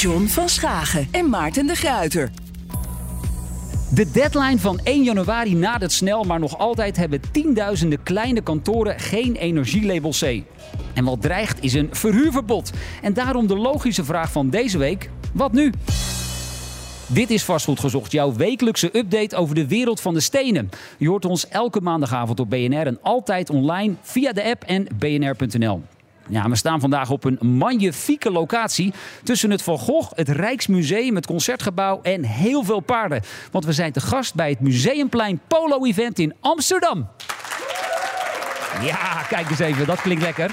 John van Schagen en Maarten de Gruiter. De deadline van 1 januari nadert snel, maar nog altijd hebben tienduizenden kleine kantoren geen energielabel C. En wat dreigt is een verhuurverbod. En daarom de logische vraag van deze week: wat nu? Dit is Vastgoed Gezocht, jouw wekelijkse update over de wereld van de stenen. Je hoort ons elke maandagavond op BNR en altijd online via de app en bnr.nl. Ja, we staan vandaag op een magnifieke locatie tussen het Van Gogh, het Rijksmuseum, het Concertgebouw en heel veel paarden. Want we zijn te gast bij het Museumplein Polo Event in Amsterdam. Ja, kijk eens even, dat klinkt lekker.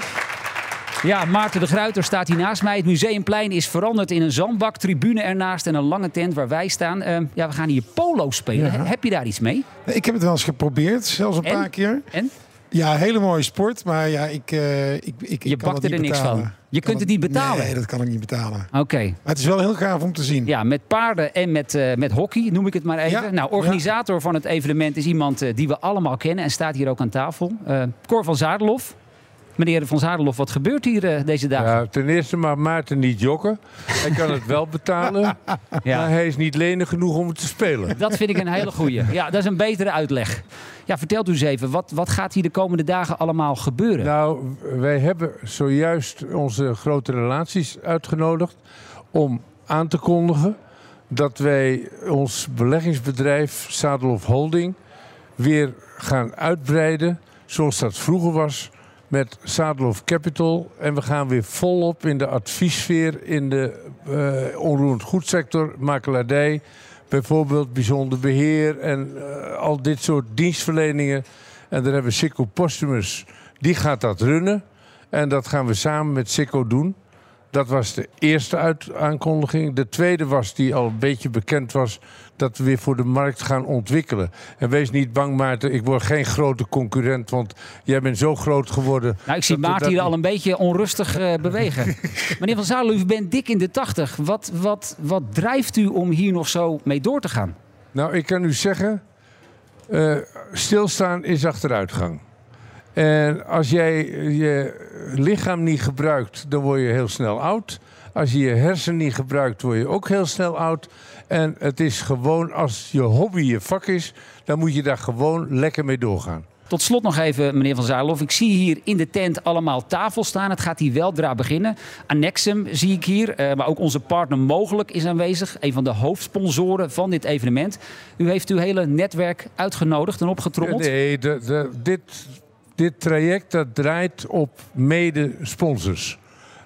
Ja, Maarten de Gruiter staat hier naast mij. Het Museumplein is veranderd in een zandbak, tribune ernaast en een lange tent waar wij staan. Uh, ja, we gaan hier polo spelen. Ja. Heb je daar iets mee? Ik heb het wel eens geprobeerd, zelfs een En? paar keer. En? Ja, hele mooie sport, maar ja, ik, eh, ik, ik, Je bakt het er niks betalen. van. Je kunt het niet betalen? Nee, dat kan ik niet betalen. Oké. Maar het is wel heel gaaf om te zien. Ja, met paarden en met, eh, met hockey, noem ik het maar even. Ja, nou, organisator van het evenement is iemand eh, die we allemaal kennen en staat hier ook aan tafel. Cor van Zaderlof. Meneer van Zaderlof, wat gebeurt hier eh, deze dagen? Ja, ten eerste mag Maarten niet jokken. Hij kan het wel betalen, Ja. maar hij is niet lenig genoeg om het te spelen. Dat vind ik een hele goeie. Ja, dat is een betere uitleg. Ja, vertelt u eens even, wat, wat gaat hier de komende dagen allemaal gebeuren? Nou, wij hebben zojuist onze grote relaties uitgenodigd om aan te kondigen dat wij ons beleggingsbedrijf Sadelhof Holding weer gaan uitbreiden zoals dat vroeger was met Sadelhof Capital. En we gaan weer volop in de adviessfeer in de eh onroerend goedsector, makelaardij, bijvoorbeeld bijzonder beheer en eh, al dit soort dienstverleningen. En daar hebben we Sikko Postumus, die gaat dat runnen. En dat gaan we samen met Sikko doen. Dat was de eerste uit aankondiging. De tweede was, die al een beetje bekend was, dat we weer voor de markt gaan ontwikkelen. En wees niet bang, Maarten, ik word geen grote concurrent, want jij bent zo groot geworden. nou, ik zie Maarten dat hier al een beetje onrustig eh, bewegen. Meneer van Zaderlof, u bent dik in de tachtig. Wat, wat, wat drijft u om hier nog zo mee door te gaan? Nou, ik kan u zeggen, eh, stilstaan is achteruitgang. En als jij je lichaam niet gebruikt, dan word je heel snel oud. Als je je hersen niet gebruikt, word je ook heel snel oud. En het is gewoon, als je hobby je vak is, dan moet je daar gewoon lekker mee doorgaan. Tot slot nog even, meneer Van Zaarlof. Ik zie hier in de tent allemaal tafels staan. Het gaat hier weldra beginnen. Annexum zie ik hier. eh, maar ook onze partner Mogelijk is aanwezig. Een van de hoofdsponsoren van dit evenement. U heeft uw hele netwerk uitgenodigd en opgetrommeld. Nee, de, de, dit, dit traject dat draait op mede-sponsors.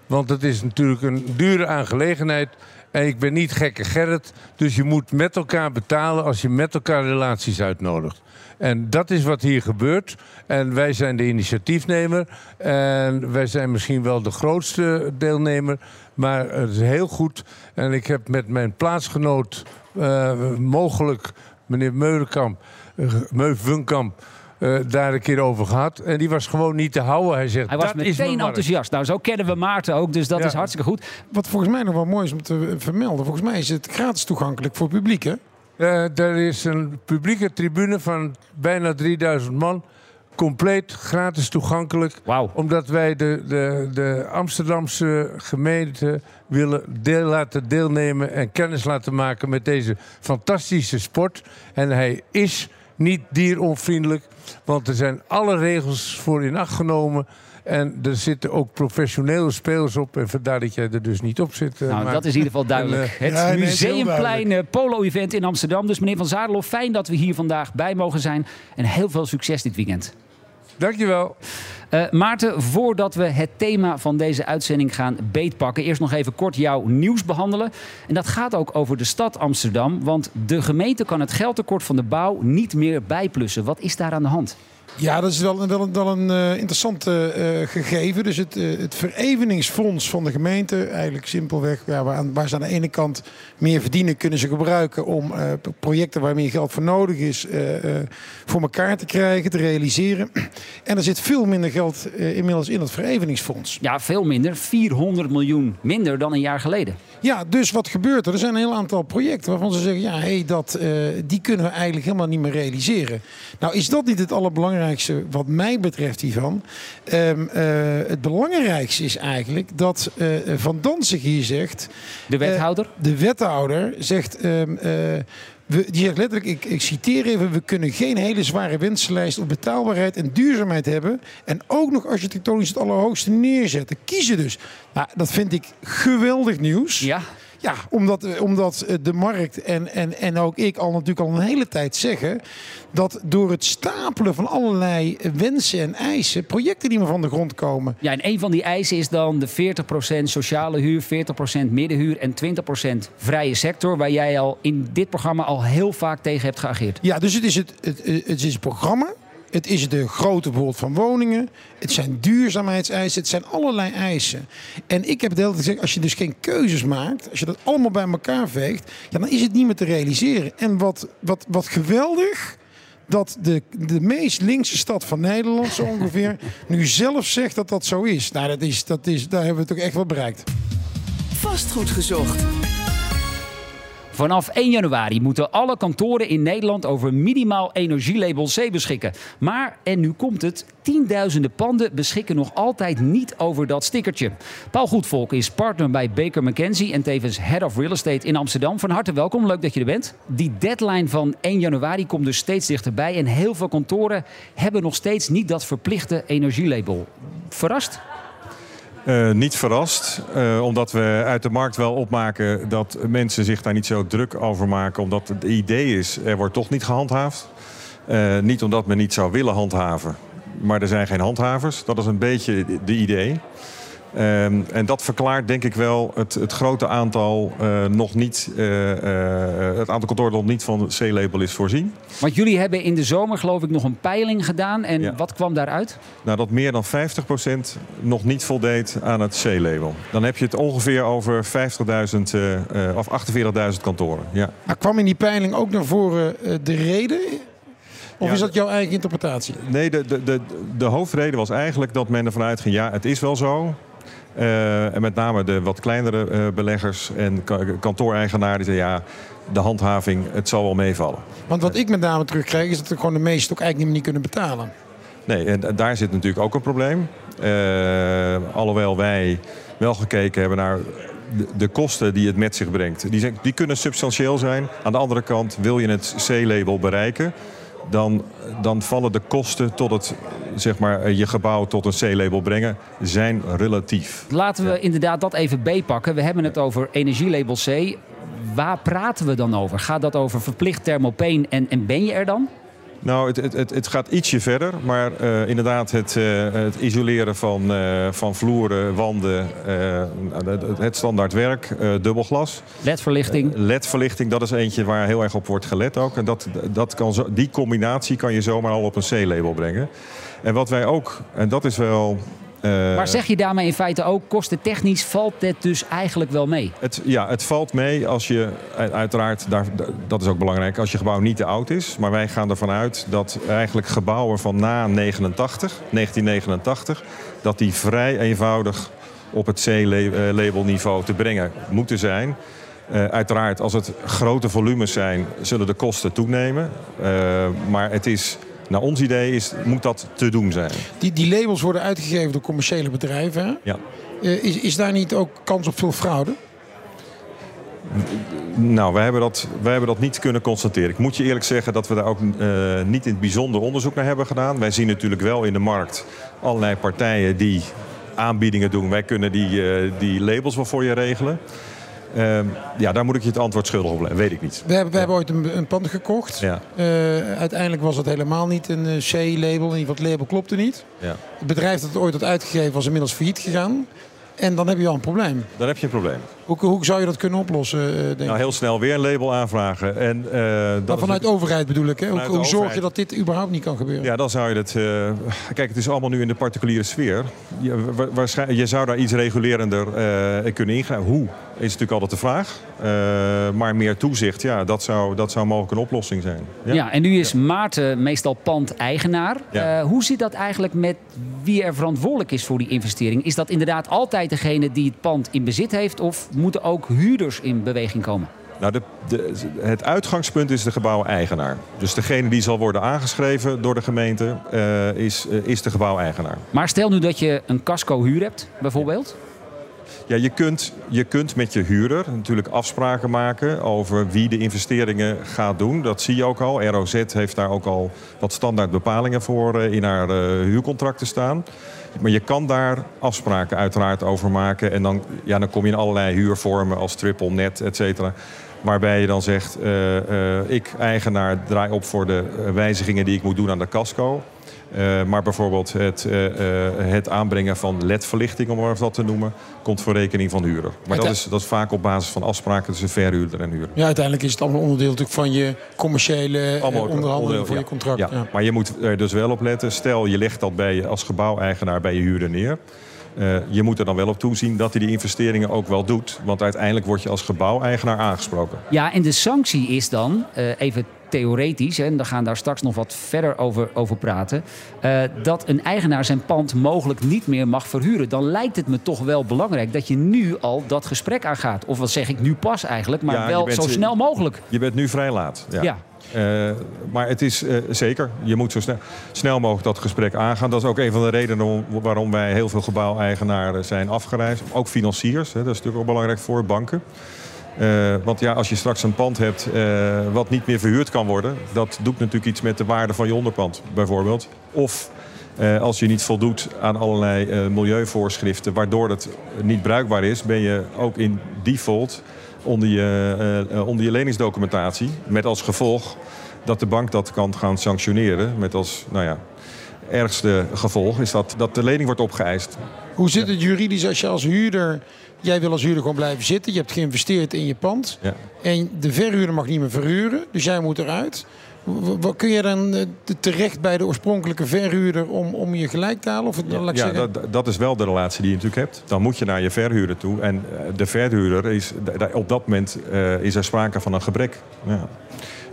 Want het is natuurlijk een dure aangelegenheid. En ik ben niet gekke Gerrit. Dus je moet met elkaar betalen als je met elkaar relaties uitnodigt. En dat is wat hier gebeurt. En wij zijn de initiatiefnemer. En wij zijn misschien wel de grootste deelnemer. Maar het is heel goed. En ik heb met mijn plaatsgenoot eh, mogelijk, meneer Meurenkamp, uh, Meuvenkamp, eh, daar een keer over gehad. En die was gewoon niet te houden. Hij zegt, Hij was dat is mijn meteen enthousiast. Nou, zo kennen we Maarten ook, dus dat Ja. is hartstikke goed. Wat volgens mij nog wel mooi is om te vermelden. Volgens mij is het gratis toegankelijk voor het publiek, hè? Eh, er is een publieke tribune van bijna 3000 man. Compleet gratis toegankelijk. Wauw. Omdat wij de, de, de Amsterdamse gemeente willen deel laten deelnemen en kennis laten maken met deze fantastische sport. En hij is niet dieronvriendelijk, want er zijn alle regels voor in acht genomen. En er zitten ook professionele spelers op. En vandaar dat jij er dus niet op zit. eh, Nou, maar- dat is in ieder geval duidelijk. En, het ja, nee, het is heel Museumplein eh, Polo-event in Amsterdam. Dus meneer Van Zaarlof, fijn dat we hier vandaag bij mogen zijn. En heel veel succes dit weekend. Dankjewel. Eh, Maarten, voordat we het thema van deze uitzending gaan beetpakken, eerst nog even kort jouw nieuws behandelen. En dat gaat ook over de stad Amsterdam, want de gemeente kan het geldtekort van de bouw niet meer bijplussen. Wat is daar aan de hand? Ja, dat is wel, wel een, wel een uh, interessant uh, gegeven. Dus het, uh, het vereveningsfonds van de gemeente, eigenlijk simpelweg, ja, waar, waar, ze aan de ene kant meer verdienen, kunnen ze gebruiken om projecten waar meer geld voor nodig is, voor elkaar te krijgen, te realiseren. En er zit veel minder geld inmiddels in het vereveningsfonds. Ja, veel minder. 400 miljoen minder dan een jaar geleden. Ja, dus wat gebeurt er? Er zijn een heel aantal projecten waarvan ze zeggen, ja, hey, dat, die kunnen we eigenlijk helemaal niet meer realiseren. Nou, is dat niet het allerbelangrijkste? Wat mij betreft hiervan. Um, het belangrijkste is eigenlijk dat uh, Van Danzig hier zegt... De wethouder? de wethouder zegt... Um, we, die zegt letterlijk, ik, ik, citeer even, we kunnen geen hele zware wensenlijst op betaalbaarheid en duurzaamheid hebben. En ook nog architectonisch het allerhoogste neerzetten. Kiezen dus. Nou, dat vind ik geweldig nieuws. Ja. Ja, omdat, eh, omdat eh, de markt en, en, en ook ik al natuurlijk al een hele tijd zeggen dat door het stapelen van allerlei wensen en eisen projecten niet meer van de grond komen. Ja, en een van die eisen is dan de 40% sociale huur, 40% middenhuur en 20% vrije sector, waar jij al in dit programma al heel vaak tegen hebt geageerd. Ja, dus het is het, het, het, is het programma het is de grootte bijvoorbeeld van woningen. Het zijn duurzaamheidseisen. Het zijn allerlei eisen. En ik heb het hele gezegd, als je dus geen keuzes maakt, als je dat allemaal bij elkaar veegt, ja, dan is het niet meer te realiseren. En wat, wat, wat geweldig dat de, de meest linkse stad van Nederland zo ongeveer nu zelf zegt dat dat zo is. Nou, dat is, dat is, daar hebben we toch echt wel bereikt. Vastgoed gezocht. Vanaf 1 januari moeten alle kantoren in Nederland over minimaal energielabel C beschikken. Maar, en nu komt het, tienduizenden panden beschikken nog altijd niet over dat stickertje. Paul Goedvolk is partner bij Baker McKenzie en tevens Head of Real Estate in Amsterdam. Van harte welkom, leuk dat je er bent. Die deadline van 1 januari komt dus steeds dichterbij en heel veel kantoren hebben nog steeds niet dat verplichte energielabel. Verrast? Uh, niet verrast, uh, omdat we uit de markt wel opmaken dat mensen zich daar niet zo druk over maken. Omdat het idee is, er wordt toch niet gehandhaafd. Uh, niet omdat men niet zou willen handhaven, maar er zijn geen handhavers. Dat is een beetje de idee. Um, en dat verklaart denk ik wel het, het grote aantal uh, nog niet, uh, uh, het aantal kantoren nog niet van C-label is voorzien. Want jullie hebben in de zomer geloof ik nog een peiling gedaan. En ja. wat kwam daaruit? Nou, dat meer dan 50% nog niet voldeed aan het C-label. Dan heb je het ongeveer over 50.000 of 48.000 kantoren. Ja. Maar kwam in die peiling ook naar voren de reden of ja, is dat jouw eigen interpretatie? Nee, de, de, de, de hoofdreden was eigenlijk dat men ervan uitging... ja, het is wel zo, uh, en met name de wat kleinere uh, beleggers en kantooreigenaren die zeggen ja, de handhaving, het zal wel meevallen. Want wat ik met name terugkrijg is dat er gewoon de meesten ook eigenlijk niet kunnen betalen. Nee, en daar zit natuurlijk ook een probleem. Uh, alhoewel wij wel gekeken hebben naar de, de, kosten die het met zich brengt. Die, zijn, die kunnen substantieel zijn. Aan de andere kant wil je het C-label bereiken dan, dan vallen de kosten tot het, zeg maar, je gebouw tot een C-label brengen, zijn relatief. Laten we inderdaad dat even bepakken. We hebben het over energielabel C. Waar praten we dan over? Gaat dat over verplicht thermopeen en, en ben je er dan? Nou, het, het, het gaat ietsje verder. Maar uh, inderdaad, het, uh, het, isoleren van, uh, van vloeren, wanden, het, het standaard werk, dubbelglas. LED-verlichting. LED-verlichting, dat is eentje waar heel erg op wordt gelet ook. En dat, dat kan zo, die combinatie kan je zomaar al op een C-label brengen. En wat wij ook, en dat is wel maar zeg je daarmee in feite ook, kostentechnisch valt dit dus eigenlijk wel mee? Het, ja, het valt mee als je, uiteraard, daar, dat is ook belangrijk, als je gebouw niet te oud is. Maar wij gaan ervan uit dat eigenlijk gebouwen van na 89, 1989, dat die vrij eenvoudig op het C-labelniveau te brengen moeten zijn. Uh, uiteraard, als het grote volumes zijn, zullen de kosten toenemen. Uh, maar het is naar ons idee is, moet dat te doen zijn. Die, die labels worden uitgegeven door commerciële bedrijven. Hè? Ja. Uh, is, is daar niet ook kans op veel fraude? Nou, wij hebben, dat, wij hebben dat niet kunnen constateren. Ik moet je eerlijk zeggen dat we daar ook uh, niet in het bijzonder onderzoek naar hebben gedaan. Wij zien natuurlijk wel in de markt allerlei partijen die aanbiedingen doen. Wij kunnen die, uh, die labels wel voor je regelen. Uh, ja, daar moet ik je het antwoord schuldig op blijven. Weet ik niet. We hebben, we hebben ooit een, een pand gekocht. Ja. Uh, uiteindelijk was het helemaal niet een eh, C-label. In ieder geval het label klopte niet. Ja. Het bedrijf dat het ooit had uitgegeven was inmiddels failliet gegaan. En dan heb je al een probleem. Dan heb je een probleem. Hoe, hoe zou je dat kunnen oplossen, eh, denk Nou, heel snel weer een label aanvragen. En, eh, dat Maar is vanuit de overheid bedoel ik. Hè? Hoe, zorg je dat dit überhaupt niet kan gebeuren? Ja, dan zou je het. eh, kijk, het is allemaal nu in de particuliere sfeer. Je, wa- waarschijnlijk, je zou daar iets regulerender eh, kunnen ingaan. Hoe is natuurlijk altijd de vraag. Eh, maar meer toezicht, ja, dat zou, dat zou mogelijk een oplossing zijn. Ja. en nu is Maarten meestal pandeigenaar. Ja. Eh, hoe zit dat eigenlijk met wie er verantwoordelijk is voor die investering? Is dat inderdaad altijd degene die het pand in bezit heeft? Of moeten ook huurders in beweging komen? Nou, de, de, het uitgangspunt is de gebouweigenaar. Dus degene die zal worden aangeschreven door de gemeente eh, is, eh, is de gebouweigenaar. Maar stel nu dat je een casco-huur hebt, bijvoorbeeld. Ja, je kunt, je kunt met je huurder natuurlijk afspraken maken over wie de investeringen gaat doen. Dat zie je ook al. ROZ heeft daar ook al wat standaard bepalingen voor eh, in haar huurcontracten staan. Maar je kan daar afspraken uiteraard over maken. En dan, ja, dan kom je in allerlei huurvormen als triple net, et cetera. Waarbij je dan zegt, eh, eh, ik eigenaar draai op voor de eh, wijzigingen die ik moet doen aan de casco. Eh, maar bijvoorbeeld het, eh, eh, het aanbrengen van LED-verlichting, om maar even dat te noemen, komt voor rekening van huurder. Maar dat is, dat is vaak op basis van afspraken tussen verhuurder en huurder. Ja, uiteindelijk is het allemaal onderdeel natuurlijk van je commerciële Allemaal onderhandeling van je contract. Ja. Ja. Maar je moet er dus wel op letten. Stel, je legt dat bij je als gebouweigenaar bij je huurder neer. Eh, je moet er dan wel op toezien dat hij die investeringen ook wel doet. Want uiteindelijk word je als gebouweigenaar aangesproken. Ja, en de sanctie is dan, eh, even theoretisch, en we gaan daar straks nog wat verder over, over praten, eh, dat een eigenaar zijn pand mogelijk niet meer mag verhuren. Dan lijkt het me toch wel belangrijk dat je nu al dat gesprek aangaat. Of wat zeg ik nu pas eigenlijk, maar Ja, wel bent- zo snel mogelijk. Je bent nu vrij laat. Ja. Ja. Eh, maar het is eh, zeker, je moet zo snel, snel mogelijk dat gesprek aangaan. Dat is ook een van de redenen om- waarom wij heel veel gebouweigenaren zijn afgereisd. Ook financiers, hè, dat is natuurlijk ook belangrijk voor banken. Eh, want ja, als je straks een pand hebt eh, wat niet meer verhuurd kan worden... dat doet natuurlijk iets met de waarde van je onderpand, bijvoorbeeld. Of eh, als je niet voldoet aan allerlei milieuvoorschriften... waardoor het niet bruikbaar is, ben je ook in default onder je, onder je leningsdocumentatie. Met als gevolg dat de bank dat kan gaan sanctioneren. Met als, nou ja, ergste gevolg is dat, dat de lening wordt opgeëist. Hoe zit het juridisch als je als huurder... Jij wil als huurder gewoon blijven zitten. Je hebt geïnvesteerd in je pand. Ja. En de verhuurder mag niet meer verhuren. Dus jij moet eruit. W- w- Kun je dan eh, terecht bij de oorspronkelijke verhuurder om, om je gelijk te halen? Of het, Ja, dat, dat is wel de relatie die je natuurlijk hebt. Dan moet je naar je verhuurder toe. En eh, de verhuurder is op dat moment eh, is er sprake van een gebrek. Ja.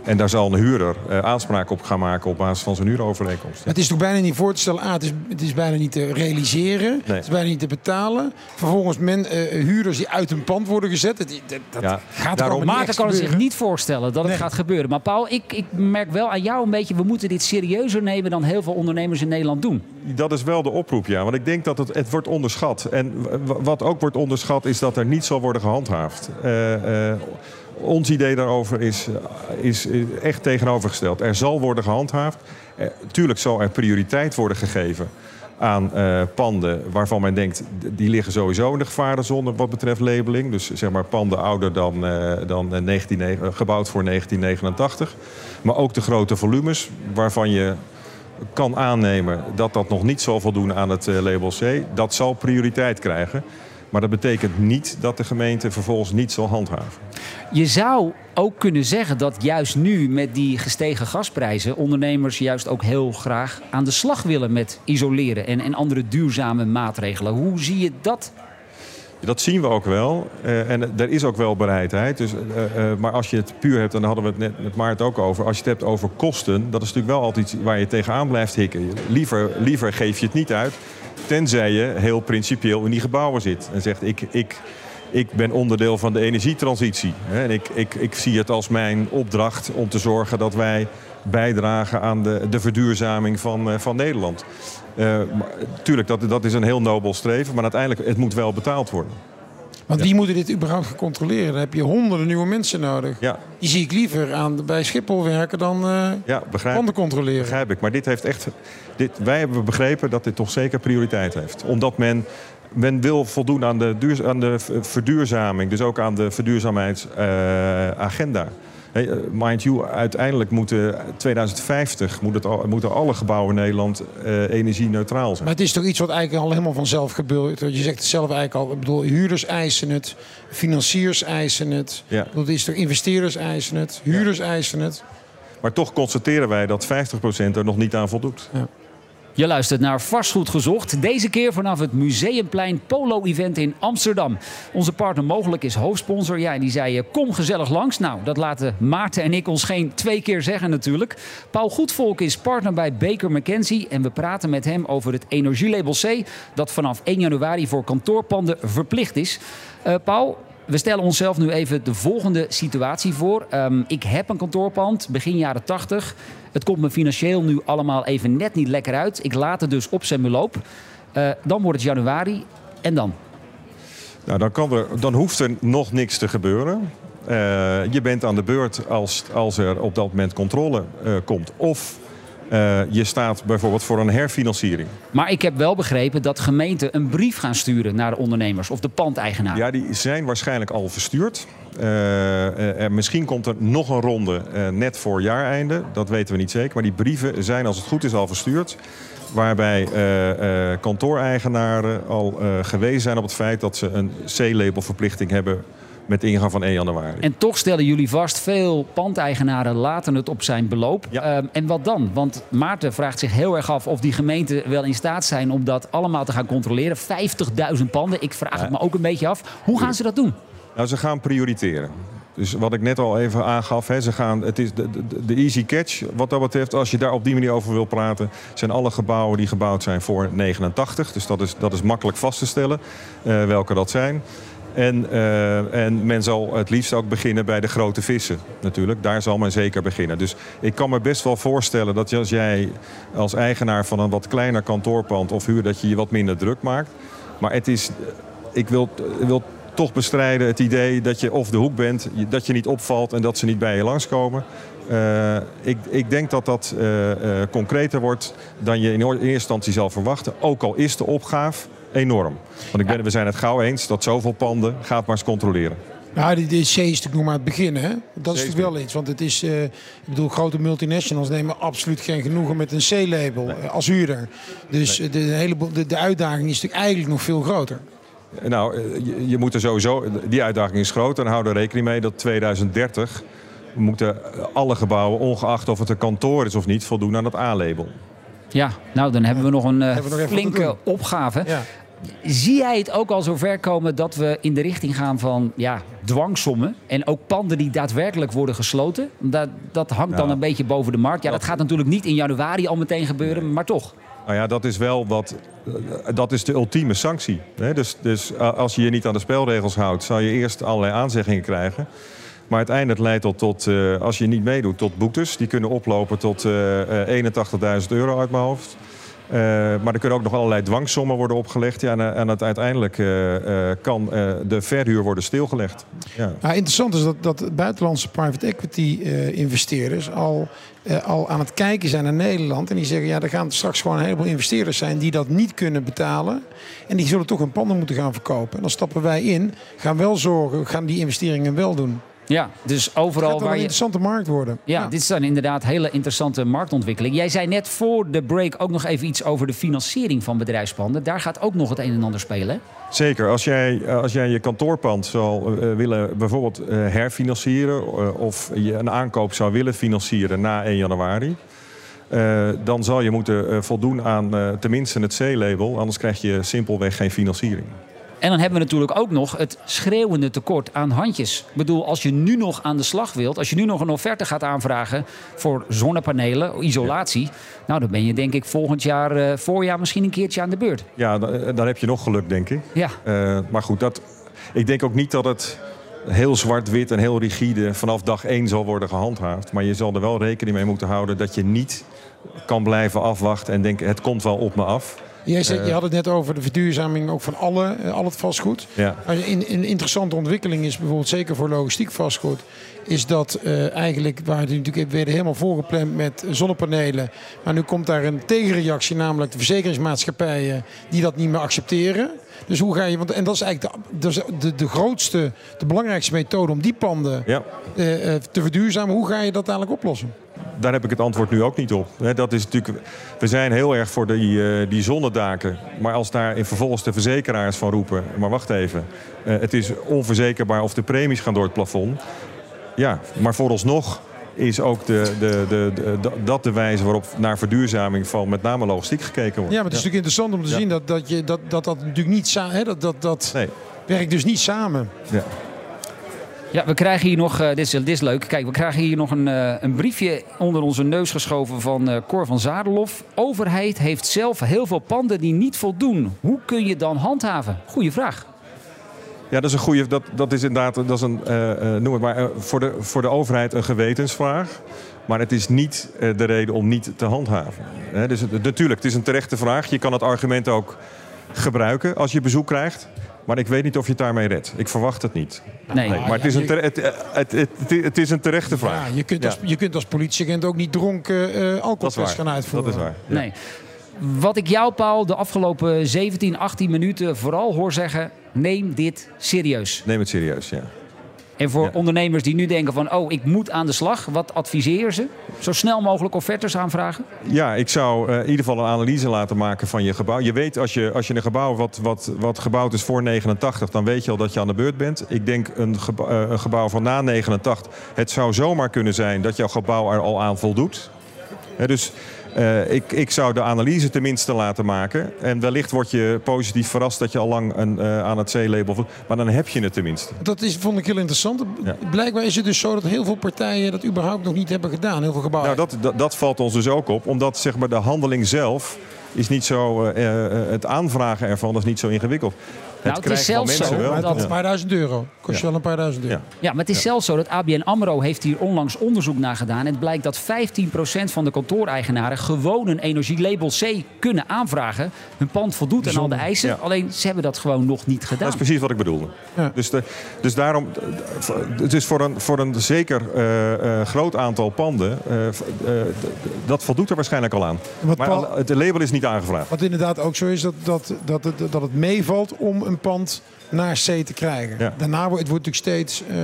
En daar zal een huurder eh, aanspraak op gaan maken op basis van zijn huurovereenkomst. Het is toch bijna niet voor te stellen. A, het, is, het is bijna niet te realiseren. Nee. Het is bijna niet te betalen. Vervolgens men, eh, huurders die uit een pand worden gezet. Dat, dat, dat Ja, gaat daarom- kan het zich niet voorstellen dat het gaat gebeuren. Maar Paul, ik, ik merk wel aan jou een beetje... we moeten dit serieuzer nemen dan heel veel ondernemers in Nederland doen. Dat is wel de oproep, ja. Want ik denk dat het, het wordt onderschat. En wat ook wordt onderschat is dat er niet zal worden gehandhaafd. Eh, eh, ons idee daarover is, eh, is is echt tegenovergesteld. Er zal worden gehandhaafd. Eh, tuurlijk zal er prioriteit worden gegeven aan eh, panden waarvan men denkt... die liggen sowieso in de gevarenzone wat betreft labeling. Dus zeg maar panden ouder dan, dan eh, 19, eh, gebouwd voor 1989. Maar ook de grote volumes waarvan je kan aannemen dat dat nog niet zal voldoen aan het label C, dat zal prioriteit krijgen. Maar dat betekent niet dat de gemeente vervolgens niet zal handhaven. Je zou ook kunnen zeggen dat juist nu met die gestegen gasprijzen... ondernemers juist ook heel graag aan de slag willen met isoleren... en, en andere duurzame maatregelen. Hoe zie je dat? Dat zien we ook wel. Eh, en er is ook wel bereidheid. Dus, eh, eh, maar als je het puur hebt, en daar hadden we het net met Maarten ook over. Als je het hebt over kosten, dat is natuurlijk wel altijd iets waar je tegenaan blijft hikken. Liever, liever geef je het niet uit. Tenzij je heel principieel in die gebouwen zit. En zegt, ik, ik, ik ben onderdeel van de energietransitie. En ik, ik, ik zie het als mijn opdracht om te zorgen dat wij bijdragen aan de, de verduurzaming van, eh, van Nederland. Eh, tuurlijk, dat, dat is een heel nobel streven. Maar uiteindelijk, het moet wel betaald worden. Want wie moeten dit überhaupt gaan controleren? Dan heb je honderden nieuwe mensen nodig. Ja, Die zie ik liever aan, bij Schiphol werken dan eh ja begrijp, panden controleren. begrijp ik. Maar dit heeft echt. Dit, wij hebben begrepen dat dit toch zeker prioriteit heeft. Omdat men. Men wil voldoen aan de, duur, aan de verduurzaming, dus ook aan de verduurzaamheidsagenda. Mind you, uiteindelijk moeten 2050 moet het al- moeten alle gebouwen in Nederland eh energie-neutraal zijn. Maar het is toch iets wat eigenlijk al helemaal vanzelf gebeurt. Je zegt het zelf eigenlijk al. Ik bedoel, huurders eisen het, financiers eisen het. Ja. Ik bedoel, het is toch investeerders eisen het, huurders eisen het. Maar toch constateren wij dat 50% er nog niet aan voldoet. Je luistert naar Vastgoed Gezocht. Deze keer vanaf het Museumplein Polo Event in Amsterdam. Onze partner Mogelijk is hoofdsponsor. Ja, en die zei eh, kom gezellig langs. Nou, dat laten Maarten en ik ons geen twee keer zeggen natuurlijk. Paul Goedvolk is partner bij Baker McKenzie. En we praten met hem over het energielabel C... dat vanaf 1 januari voor kantoorpanden verplicht is. Eh, Paul, we stellen onszelf nu even de volgende situatie voor. Ehm, ik heb een kantoorpand, begin jaren 80. Het komt me financieel nu allemaal even net niet lekker uit. Ik laat het dus op zijn beloop. Eh, dan wordt het januari. En dan? Nou, dan, kan er, dan hoeft er nog niks te gebeuren. Eh, je bent aan de beurt als, als er op dat moment controle eh, komt. Of eh, je staat bijvoorbeeld voor een herfinanciering. Maar ik heb wel begrepen dat gemeenten een brief gaan sturen naar de ondernemers of de pandeigenaar. Ja, die zijn waarschijnlijk al verstuurd. Eh, eh, misschien komt er nog een ronde net voor jaareinde. Dat weten we niet zeker. Maar die brieven zijn als het goed is al verstuurd. Waarbij kantooreigenaren al gewezen zijn op het feit dat ze een C-labelverplichting hebben met ingang van 1 januari. En toch stellen jullie vast, veel pandeigenaren laten het op zijn beloop. Ja. Ehm, en wat dan? Want Maarten vraagt zich heel erg af of die gemeenten wel in staat zijn om dat allemaal te gaan controleren. 50.000 panden, ik vraag het me ook een beetje af. Hoe gaan ze dat doen? Nou, ze gaan prioriteren. Dus wat ik net al even aangaf, hè, ze gaan, het is de, de, de easy catch. Wat dat betreft, als je daar op die manier over wil praten, zijn alle gebouwen die gebouwd zijn voor 89. Dus dat is, dat is makkelijk vast te stellen eh, welke dat zijn. En, eh, en men zal het liefst ook beginnen bij de grote vissen natuurlijk. Daar zal men zeker beginnen. Dus ik kan me best wel voorstellen dat als jij als eigenaar van een wat kleiner kantoorpand of huur... dat je je wat minder druk maakt. Maar het is, ik wil, wil toch bestrijden het idee dat je of de hoek bent... dat je niet opvalt en dat ze niet bij je langskomen. Eh, ik, ik denk dat dat eh, eh, concreter wordt dan je in eerste instantie zal verwachten. Ook al is de opgave enorm. Want ik ben, we zijn het gauw eens dat zoveel panden gaat maar eens controleren. Nou, die, die C is natuurlijk nog maar het begin, hè? Dat is natuurlijk wel iets. Want het is, ik bedoel, grote multinationals nemen absoluut geen genoegen met een C-label als huurder. Dus de, hele, de, de uitdaging is natuurlijk eigenlijk nog veel groter. Nou, je, je moet er sowieso, die uitdaging is groot. En hou er rekening mee dat 2030 moeten alle gebouwen, ongeacht of het een kantoor is of niet, voldoen aan het A-label. Ja, nou dan hebben we nog een eh, we nog flinke opgave. Ja. Zie jij het ook al zover komen dat we in de richting gaan van ja, dwangsommen en ook panden die daadwerkelijk worden gesloten? Dat, dat hangt dan een beetje boven de markt. Ja, dat gaat natuurlijk niet in januari al meteen gebeuren, maar toch. Nou ja, dat is wel wat. eh, Dat is de ultieme sanctie. Hè? Dus, dus eh, als je je niet aan de spelregels houdt, zal je eerst allerlei aanzeggingen krijgen. Maar uiteindelijk leidt dat tot, eh, als je niet meedoet, tot boetes. Die kunnen oplopen tot eh, eh, 81.000 euro uit mijn hoofd. Eh, maar er kunnen ook nog allerlei dwangsommen worden opgelegd. Ja, en, eh, en het uiteindelijk eh, eh, kan eh, de verhuur worden stilgelegd. Ja. Nou, interessant is dat, dat buitenlandse private equity eh, investeerders al, eh, al aan het kijken zijn naar Nederland. En die zeggen, ja, er gaan straks gewoon een heleboel investeerders zijn die dat niet kunnen betalen. En die zullen toch hun panden moeten gaan verkopen. En dan stappen wij in, gaan wel zorgen, gaan die investeringen wel doen. Ja, dus overal een waar je. interessante markt worden. Ja, dit zijn inderdaad hele interessante marktontwikkelingen. Jij zei net voor de break ook nog even iets over de financiering van bedrijfspanden. Daar gaat ook nog het een en ander spelen. Zeker. Als jij, als jij je kantoorpand zou eh, willen bijvoorbeeld eh, herfinancieren... eh, of je een aankoop zou willen financieren na 1 januari... eh, dan zal je moeten eh, voldoen aan eh, tenminste het C-label. Anders krijg je simpelweg geen financiering. En dan hebben we natuurlijk ook nog het schreeuwende tekort aan handjes. Ik bedoel, als je nu nog aan de slag wilt, als je nu nog een offerte gaat aanvragen voor zonnepanelen, isolatie, nou dan ben je denk ik volgend jaar, eh, voorjaar misschien een keertje aan de beurt. Ja, dan, dan heb je nog geluk, denk ik. Ja, Eh, maar goed, dat, ik denk ook niet dat het heel zwart-wit en heel rigide vanaf dag één zal worden gehandhaafd. Maar je zal er wel rekening mee moeten houden dat je niet kan blijven afwachten en denken het komt wel op me af. Jij zei, Eh, je had het net over de verduurzaming ook van alle, eh, al het vastgoed. Ja. Een, een interessante ontwikkeling is bijvoorbeeld zeker voor logistiek vastgoed. Is dat eh, eigenlijk, waar het natuurlijk werden helemaal volgepland met zonnepanelen. Maar nu komt daar een tegenreactie, namelijk de verzekeringsmaatschappijen die dat niet meer accepteren. Dus hoe ga je, want en dat is eigenlijk de, de, de grootste, de belangrijkste methode om die panden Ja. te verduurzamen. Hoe ga je dat eigenlijk oplossen? Daar heb ik het antwoord nu ook niet op. Hè, Dat is natuurlijk, we zijn heel erg voor die, eh, die zonnedaken. Maar als daar in vervolgens de verzekeraars van roepen... maar wacht even, eh, het is onverzekerbaar of de premies gaan door het plafond. Ja, maar vooralsnog is ook de, de, de, de- dat de wijze waarop naar verduurzaming van met name logistiek gekeken wordt. Ja, maar het is natuurlijk interessant om te Ja. zien dat dat, je, dat, dat, dat natuurlijk niet samen, dat, dat, dat Nee, werkt dus niet samen. ja. Ja, we krijgen hier nog, eh, dit, is, leuk. Kijk, we krijgen hier nog een, eh, een briefje onder onze neus geschoven van eh, Cor van Zadelof. Overheid heeft zelf heel veel panden die niet voldoen. Hoe kun je dan handhaven? Goeie vraag. Ja, dat is een goede. Dat, dat is inderdaad, dat is een, noem het maar, voor, de, voor de overheid een gewetensvraag. Maar het is niet de reden om niet te handhaven. Dus natuurlijk, het is een terechte vraag. Je kan het argument ook gebruiken als je bezoek krijgt. Maar ik weet niet of je het daarmee redt. Ik verwacht het niet. Nee. Nee, maar het is, een tere- het, het, het, het, het is een terechte vraag. Ja, je, kunt als, Ja. je kunt als politieagent ook niet dronken eh Dat is alcoholtest gaan waar. uitvoeren. Dat is waar. Ja. Nee. Wat ik jou, Paul, de afgelopen 17, 18 minuten vooral hoor zeggen... neem dit serieus. Neem het serieus, ja. En voor Ja. ondernemers die nu denken van... oh, ik moet aan de slag. Wat adviseer ze? Zo snel mogelijk offertes aanvragen? Ja, ik zou eh, in ieder geval een analyse laten maken van je gebouw. Je weet als je, als je een gebouw wat, wat, wat gebouwd is voor 89, dan weet je al dat je aan de beurt bent. Ik denk een, eh, een gebouw van na 89. Het zou zomaar kunnen zijn dat jouw gebouw er al aan voldoet. Dus eh, ik, ik zou de analyse tenminste laten maken. En wellicht word je positief verrast dat je al lang een, eh, aan het C-label. Maar dan heb je het tenminste. Dat is, vond ik heel interessant. Ja. Blijkbaar is het dus zo dat heel veel partijen dat überhaupt nog niet hebben gedaan. Heel veel gebouwen. Nou, dat, dat, dat valt ons dus ook op. Omdat zeg maar, de handeling zelf is niet zo... eh, eh, het aanvragen ervan is niet zo ingewikkeld. Nou, het is van zelfs mensen zo wel. maar dat- een paar duizend euro. Kost je Ja. wel een paar duizend euro. Ja. Ja, maar het is zelfs zo dat ABN AMRO heeft hier onlangs onderzoek naar gedaan. En het blijkt dat 15% van de kantooreigenaren gewoon een energielabel C kunnen aanvragen. Hun pand voldoet aan al de eisen. Ja. Alleen ze hebben dat gewoon nog niet gedaan. Dat is precies wat ik bedoelde. Ja. Dus, de, dus daarom, het is voor een, voor een zeker eh, eh, groot aantal panden, eh, eh, dat voldoet er waarschijnlijk al aan. Maar Paul- het label is niet aangevraagd. Wat inderdaad ook zo is, dat, dat, dat, het, dat het meevalt om een pand naar C te krijgen. Ja. Daarna wordt het wordt natuurlijk steeds... eh,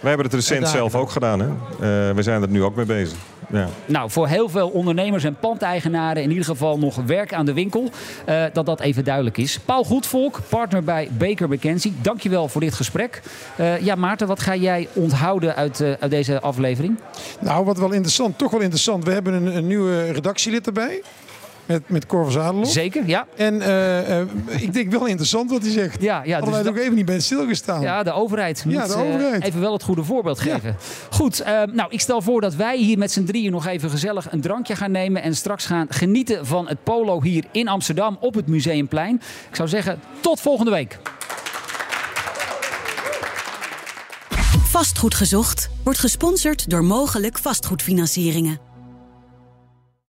Wij hebben het recent zelf ook gedaan. Hè? Eh, we zijn er nu ook mee bezig. Ja. Nou, voor heel veel ondernemers en pandeigenaren in ieder geval nog werk aan de winkel. eh, dat dat even duidelijk is. Paul Goedvolk, partner bij Baker McKenzie. Dankjewel voor dit gesprek. Eh, ja, Maarten, wat ga jij onthouden uit, eh, uit deze aflevering? Nou, wat wel interessant, toch wel interessant. We hebben een, een nieuwe redactielid erbij. Met, met Cor van Zadelof. Zeker, ja. En eh, eh, ik denk wel interessant wat hij zegt. Ja, ja, Hadden dus wij ook even niet bij stilgestaan. Ja, de overheid moet Ja, de eh, overheid. even wel het goede voorbeeld geven. Goed, nou ik stel voor dat wij hier met z'n drieën nog even gezellig een drankje gaan nemen. En straks gaan genieten van het polo hier in Amsterdam op het Museumplein. Ik zou zeggen, tot volgende week. Vastgoed gezocht wordt gesponsord door mogelijk vastgoedfinancieringen.